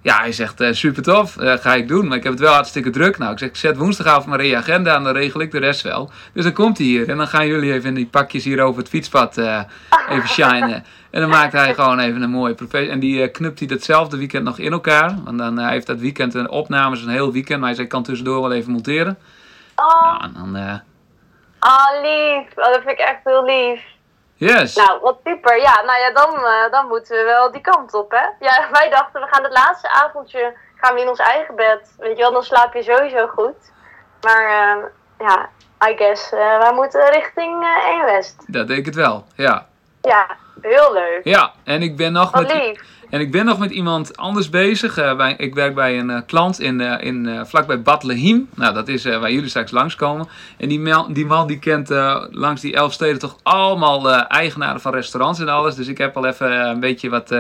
Ja, hij zegt eh, super tof, eh, ga ik doen. Maar ik heb het wel hartstikke druk. Nou, ik zeg, zet woensdagavond maar in je agenda en dan regel ik de rest wel. Dus dan komt hij hier en dan gaan jullie even in die pakjes hier over het fietspad eh, even shinen. En dan maakt hij gewoon even een mooie professie. En die knupt hij datzelfde weekend nog in elkaar. Want dan heeft dat weekend een opnames, een heel weekend. Maar hij zei, ik kan tussendoor wel even monteren. Oh, Nou, en dan, oh, lief. Oh, dat vind ik echt heel lief. Yes. Nou, wat super. Ja, nou ja, dan, eh, dan moeten we wel die kant op, hè? Ja, wij dachten, we gaan het laatste avondje gaan we in ons eigen bed. Weet je wel, dan slaap je sowieso goed. Maar eh, ja, I guess, eh, wij moeten richting eh 1 West. Dat denk ik het wel, ja. Ja, heel leuk. Ja, en ik ben nog Wat met... lief. En ik ben nog met iemand anders bezig. Eh, bij, ik werk bij een eh, klant in, eh, in, vlakbij Bad. Nou, dat is waar jullie straks langskomen. En die, mel- die man die kent langs die elf steden toch allemaal eigenaren van restaurants en alles. Dus ik heb al even een beetje wat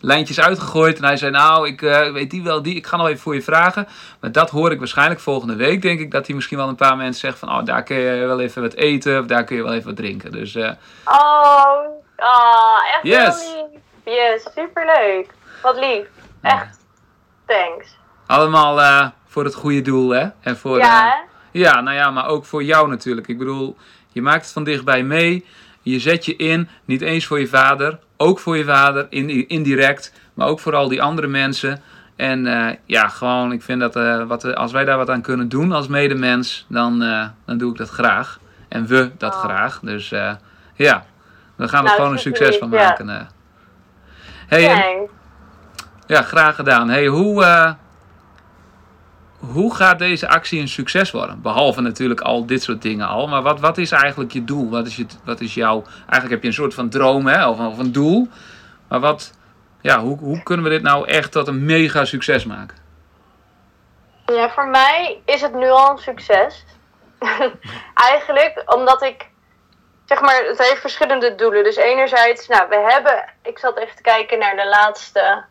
lijntjes uitgegooid. En hij zei, nou, ik weet die wel, die. Ik ga nog even voor je vragen. Maar dat hoor ik waarschijnlijk volgende week. Denk ik dat hij misschien wel een paar mensen zegt van... Oh, daar kun je wel even wat eten of daar kun je wel even wat drinken. Dus Oh, oh echt Yes. heel lief. Yes, superleuk. Wat lief. Echt. Thanks. allemaal eh, voor het goede doel, hè? En voor, eh, Ja, hè? Ja, nou ja, maar ook voor jou natuurlijk. Ik bedoel, je maakt het van dichtbij mee. Je zet je in, niet eens voor je vader, ook voor je vader, in, indirect, maar ook voor al die andere mensen. En eh, ja, gewoon, ik vind dat eh, wat, als wij daar wat aan kunnen doen als medemens, dan, eh, dan doe ik dat graag. En we dat Oh. graag. Dus eh, ja, we gaan er Nou, gewoon een succes van ja. maken. eh. Hey, en- ja, graag gedaan. Hey, hoe, eh, hoe gaat deze actie een succes worden? Behalve natuurlijk al dit soort dingen al. Maar wat, wat is eigenlijk je doel? Wat is, je, wat is jouw... Eigenlijk heb je een soort van droom hè? Of, of een doel. Maar wat... Ja, hoe, hoe kunnen we dit nou echt tot een mega succes maken? Ja, voor mij is het nu al een succes. Eigenlijk omdat ik, zeg maar, het heeft verschillende doelen. Dus enerzijds, nou, we hebben, ik zat even te kijken naar de laatste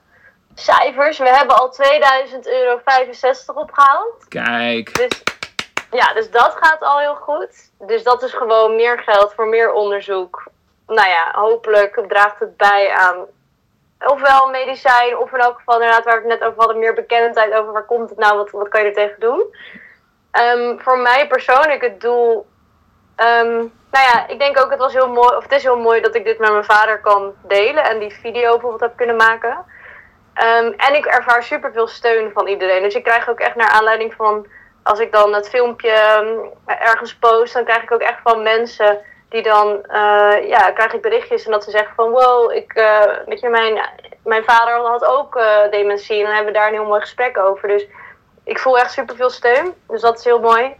cijfers. We hebben al 2000 euro 65 opgehaald. Kijk. Dus ja, dus dat gaat al heel goed. Dus dat is gewoon meer geld voor meer onderzoek. Nou ja, hopelijk draagt het bij aan ofwel medicijn, of in elk geval inderdaad waar we het net over hadden, meer bekendheid over waar komt het nou, wat, wat kan je er tegen doen. Ehm, voor mij persoonlijk het doel, ehm, nou ja, ik denk ook het was heel mooi, of het is heel mooi dat ik dit met mijn vader kan delen en die video bijvoorbeeld heb kunnen maken. Ehm, en ik ervaar superveel steun van iedereen. Dus ik krijg ook echt naar aanleiding van als ik dan het filmpje ehm, ergens post, dan krijg ik ook echt van mensen die dan, eh, ja, krijg ik berichtjes en dat ze zeggen van wow, ik, eh, weet je, mijn, mijn vader had ook eh, dementie en dan hebben we daar een heel mooi gesprek over. Dus ik voel echt superveel steun, dus dat is heel mooi.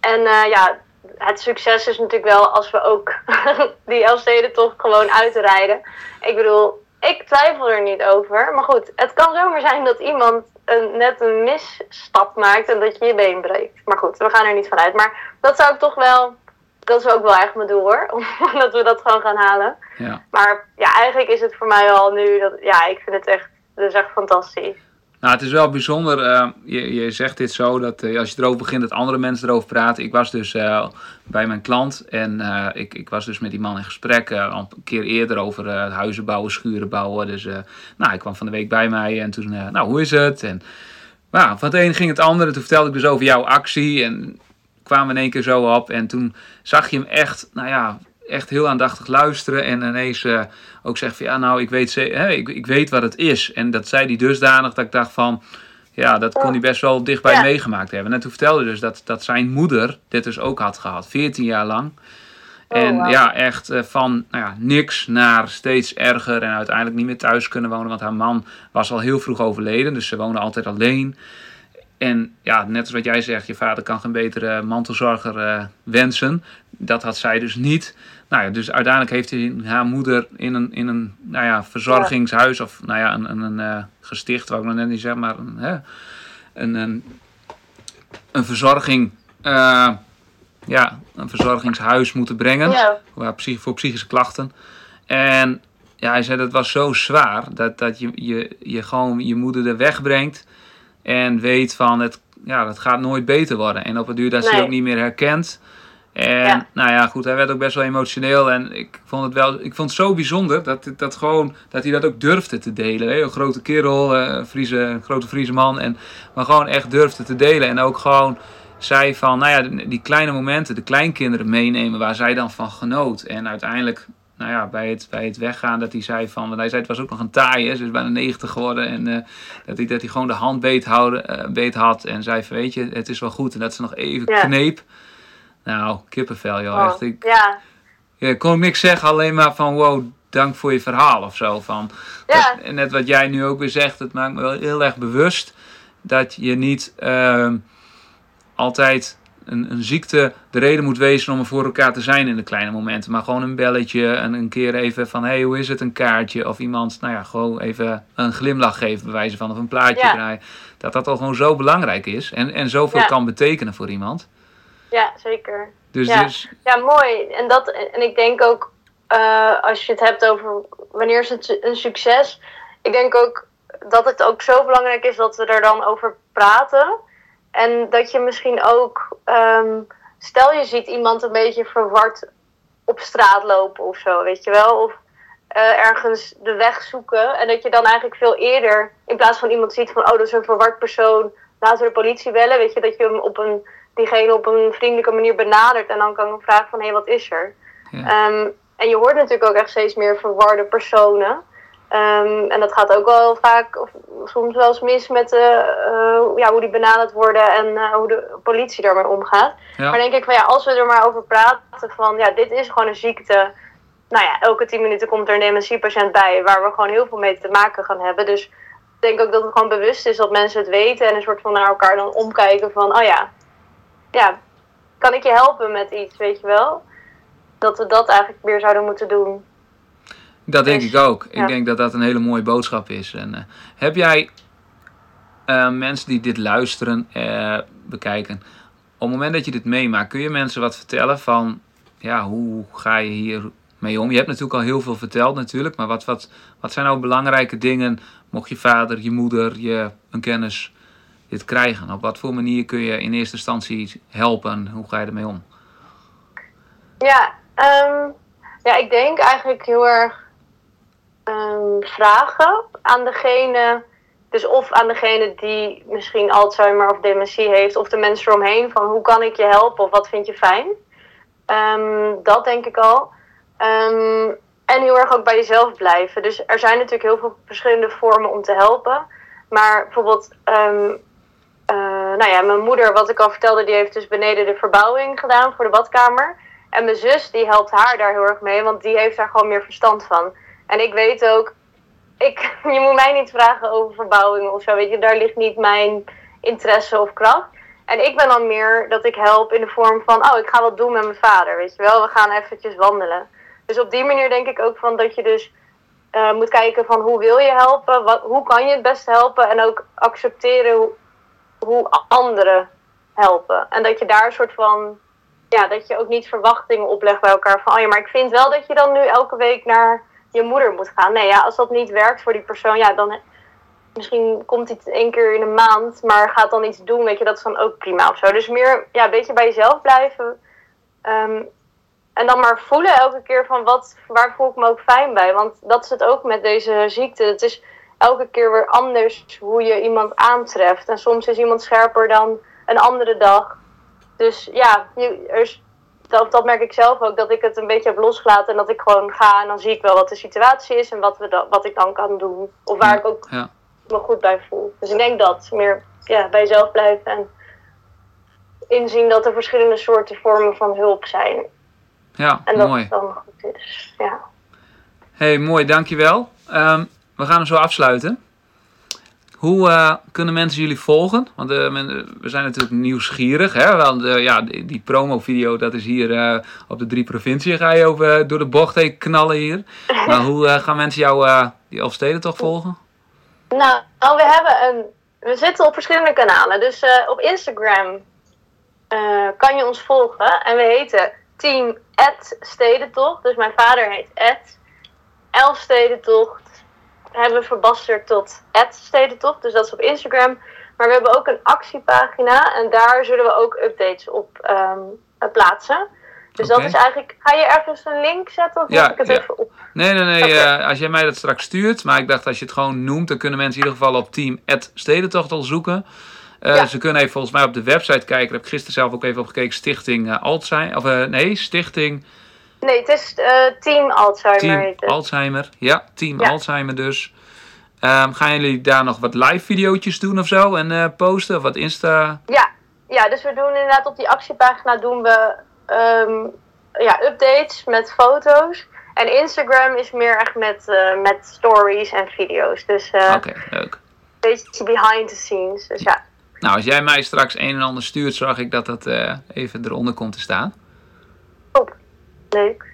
En ja, het succes is natuurlijk wel als we ook die Elfsteden toch gewoon uitrijden. Ik bedoel, ik twijfel er niet over. Maar goed, het kan zomaar zijn dat iemand een, net een misstap maakt en dat je je been breekt. Maar goed, we gaan er niet vanuit. Maar dat zou ik toch wel, dat is ook wel echt mijn doel hoor. dat we dat gewoon gaan halen. Ja. Maar ja, eigenlijk is het voor mij al nu, dat, ja, ik vind het echt, dat is echt fantastisch. Nou, het is wel bijzonder. eh, je, je zegt dit zo dat eh, als je erover begint, dat andere mensen erover praten. Ik was dus eh, bij mijn klant en ik, ik was dus met die man in gesprek een keer eerder over huizen bouwen, schuren bouwen. Dus nou, hij kwam van de week bij mij en toen, nou, hoe is het? En nou, van het een ging het andere. Toen vertelde ik dus over jouw actie en kwamen we in één keer zo op. En toen zag je hem echt, nou ja, echt heel aandachtig luisteren. En ineens eh, ook zeggen van ja, nou, ik weet, ze- hè, ik, ik weet wat het is. En dat zei hij dusdanig dat ik dacht van, ja, dat kon hij best wel dichtbij Ja. meegemaakt hebben. En toen vertelde hij dus dat, dat zijn moeder dit dus ook had gehad, 14 jaar lang. En wauw. ja, echt eh, van nou ja, niks naar steeds erger en uiteindelijk niet meer thuis kunnen wonen, want haar man was al heel vroeg overleden, dus ze woonde altijd alleen. En ja, net als wat jij zegt, je vader kan geen betere mantelzorger eh, wensen. Dat had zij dus niet. Nou ja, dus uiteindelijk heeft hij haar moeder in een, in een nou ja, verzorgingshuis of nou ja, een, een, een eh, gesticht, wou ik nog net niet zeggen, maar een, hè, een, een, een verzorging, eh, ja, een verzorgingshuis moeten brengen Ja, voor psychische klachten. En ja, hij zei dat was zo zwaar dat, dat je, je, je gewoon je moeder er wegbrengt en weet van het, ja, dat gaat nooit beter worden. En op het duur dat ze je Nee. ook niet meer herkent. En Ja. nou ja, goed, hij werd ook best wel emotioneel. En ik vond het wel, ik vond het zo bijzonder dat, dat, gewoon, dat hij dat ook durfde te delen. Hè? Een grote kerel, eh, een Friese, een grote Friese man. En, maar gewoon echt durfde te delen. En ook gewoon zei van, nou ja, die kleine momenten, de kleinkinderen meenemen waar zij dan van genoot. En uiteindelijk, nou ja, bij het, bij het weggaan, dat hij zei van, want hij zei het was ook nog een taai, hè, ze is bijna 90 geworden. En eh, dat, hij, dat hij gewoon de hand beet, houden, eh, beet had en zei van, weet je, het is wel goed. En dat ze nog even Ja. kneep. Nou, kippenvel joh, oh, echt. Ik, ja, ja, ik kon niks zeggen, alleen maar van, wow, dank voor je verhaal of zo. Van, ja, en net wat jij nu ook weer zegt, het maakt me wel heel erg bewust dat je niet ehm, altijd een, een ziekte de reden moet wezen om er voor elkaar te zijn in de kleine momenten. Maar gewoon een belletje en een keer even van, hé, hey, hoe is het, een kaartje? Of iemand, nou ja, gewoon even een glimlach geven, bij wijze van, of een plaatje Ja. draaien. Dat dat al gewoon zo belangrijk is en, en zoveel Ja. kan betekenen voor iemand. Ja, zeker. Dus, Ja. dus Ja, mooi. En, dat, en ik denk ook, eh, als je het hebt over wanneer is het een succes. Ik denk ook dat het ook zo belangrijk is dat we er dan over praten. En dat je misschien ook, ehm, stel je ziet iemand een beetje verward op straat lopen of zo, weet je wel. Of eh, ergens de weg zoeken. En dat je dan eigenlijk veel eerder, in plaats van iemand ziet van, oh dat is een verward persoon, laten we de politie bellen. Weet je, dat je hem op een, diegene op een vriendelijke manier benadert en dan kan vragen van, hé, hey, wat is er? Ja. Ehm, en je hoort natuurlijk ook echt steeds meer verwarde personen. Ehm, en dat gaat ook wel vaak, of soms wel eens mis met eh, eh, ja, hoe die benaderd worden en eh, hoe de politie daarmee omgaat. ja. Maar denk ik van ja, als we er maar over praten van ja, dit is gewoon een ziekte. Nou ja, elke tien minuten komt er een dementiepatiënt bij waar we gewoon heel veel mee te maken gaan hebben. Dus ik denk ook dat het gewoon bewust is dat mensen het weten en een soort van naar elkaar dan omkijken van oh ja, ja, kan ik je helpen met iets, weet je wel? Dat we dat eigenlijk meer zouden moeten doen. Dat denk Dus, ik ook. Ik denk dat dat een hele mooie boodschap is. En, eh, heb jij eh, mensen die dit luisteren, eh, bekijken, op het moment dat je dit meemaakt, kun je mensen wat vertellen van, ja, hoe ga je hier mee om? Je hebt natuurlijk al heel veel verteld natuurlijk, maar wat, wat, wat zijn nou belangrijke dingen, mocht je vader, je moeder, je, een kennis dit krijgen? Op wat voor manier kun je in eerste instantie helpen? Hoe ga je ermee om? Ja, ehm, ja, ik denk eigenlijk heel erg ehm, vragen aan degene, dus of aan degene die misschien Alzheimer of dementie heeft, of de mensen eromheen, van hoe kan ik je helpen of wat vind je fijn. Ehm, dat denk ik al. En heel erg ook bij jezelf blijven. Dus er zijn natuurlijk heel veel verschillende vormen om te helpen. Maar bijvoorbeeld, nou ja, mijn moeder, wat ik al vertelde, die heeft dus beneden de verbouwing gedaan voor de badkamer. En mijn zus, die helpt haar daar heel erg mee, want die heeft daar gewoon meer verstand van. En ik weet ook, ik, je moet mij niet vragen over verbouwingen of zo, weet je, daar ligt niet mijn interesse of kracht. En ik ben dan meer dat ik help in de vorm van, oh, ik ga wat doen met mijn vader, weet je wel, we gaan eventjes wandelen. Dus op die manier denk ik ook van dat je dus eh, moet kijken van hoe wil je helpen, hoe kan je het best helpen en ook accepteren hoe, anderen helpen. En dat je daar een soort van ja, dat je ook niet verwachtingen oplegt bij elkaar. Van, oh ja, maar ik vind wel dat je dan nu elke week naar je moeder moet gaan. Nee, ja, als dat niet werkt voor die persoon, ja, dan misschien komt hij één keer in een maand, maar gaat dan iets doen, weet je, dat is dan ook prima of zo. Dus meer, ja, een beetje bij jezelf blijven. Ehm, en dan maar voelen elke keer van, wat, waar voel ik me ook fijn bij? Want dat is het ook met deze ziekte. Het is elke keer weer anders hoe je iemand aantreft. En soms is iemand scherper dan een andere dag. Dus ja, je, er is, dat, dat merk ik zelf ook, dat ik het een beetje heb losgelaten en dat ik gewoon ga en dan zie ik wel wat de situatie is en wat, we da- wat ik dan kan doen. Of waar ik ook Ja. me goed bij voel. Dus ik denk dat, meer ja, bij jezelf blijven en inzien dat er verschillende soorten vormen van hulp zijn. Ja, En dat mooi. het dan goed is. Ja. hey, mooi, dankjewel. Ehm we gaan hem zo afsluiten. Hoe eh, kunnen mensen jullie volgen? Want eh, men- we zijn natuurlijk nieuwsgierig. Hè? Want eh, ja, die, die promo-video, dat is hier op de drie provinciën. Ga je over, door de bocht heen knallen hier. Maar hoe gaan mensen jou, die Elfsteden toch volgen? Nou, nou, we hebben een. We zitten op verschillende kanalen. Dus op Instagram kan je ons volgen. En we heten Team Stedentocht. Dus mijn vader heet Ed. Elfstedentocht hebben we verbasterd tot Stedentocht. Dus dat is op Instagram. Maar we hebben ook een actiepagina. En daar zullen we ook updates op ehm, plaatsen. Dus dat is eigenlijk. Ga je ergens een link zetten? Of Ja, moet ik het ja. even op? Nee, nee, nee. Eh, als jij mij dat straks stuurt. Maar ik dacht, als je het gewoon noemt, dan kunnen mensen in ieder geval op team Stedentocht al zoeken. Eh, Ja. Ze kunnen even volgens mij op de website kijken. Daar heb ik gisteren zelf ook even op gekeken. Stichting Alzheimer. Of nee, Stichting Nee, het is eh, Team Alzheimer. Team heet het. Alzheimer. Ja, Team Ja. Alzheimer dus. Ehm, gaan jullie daar nog wat live video's doen of zo? En eh, posten? Of wat Insta? Ja, ja, dus we doen inderdaad op die actiepagina doen we ehm, ja, updates met foto's. En Instagram is meer echt met, eh, met stories en video's. Dus Oké, leuk. een beetje behind the scenes. Dus ja, Nou, als jij mij straks een en ander stuurt, zorg ik dat dat even eronder komt te staan. Leuk.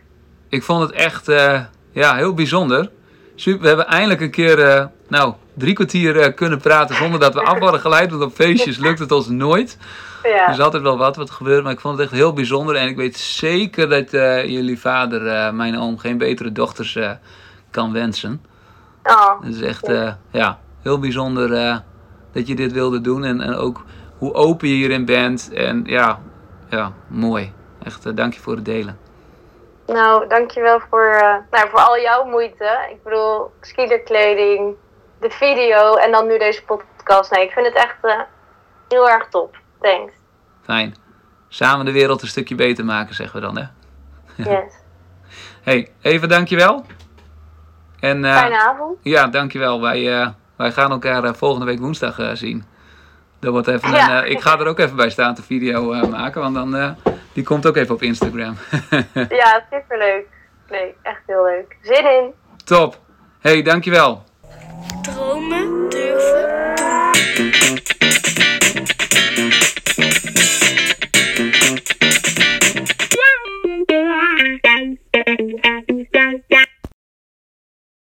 Ik vond het echt eh, ja, heel bijzonder. Super, we hebben eindelijk een keer eh, nou, drie kwartier eh, kunnen praten zonder dat we af worden geleid. Want op feestjes lukt het ons nooit. Ja, Er is altijd wel wat wat gebeurt, maar ik vond het echt heel bijzonder. En ik weet zeker dat jullie vader, mijn oom, geen betere dochters kan wensen. oh, Het is echt ja, heel bijzonder dat je dit wilde doen. En, en ook hoe open je hierin bent. En ja, ja mooi. Echt, dank je voor het delen. Nou, dankjewel voor, eh, nou, voor al jouw moeite. Ik bedoel, skielerkleding, de video en dan nu deze podcast. Nee, ik vind het echt eh, heel erg top. Thanks. Fijn. Samen de wereld een stukje beter maken, zeggen we dan, hè? Yes. hey, even dankjewel. En eh, Fijne avond. ja, dankjewel. Wij, wij gaan elkaar volgende week woensdag zien. Dat wordt eh, ik ga er ook even bij staan te video eh, maken, want dan, eh, die komt ook even op Instagram. ja, superleuk. Nee, echt heel leuk. Zin in. Top. Hey, dankjewel. Dromen durven.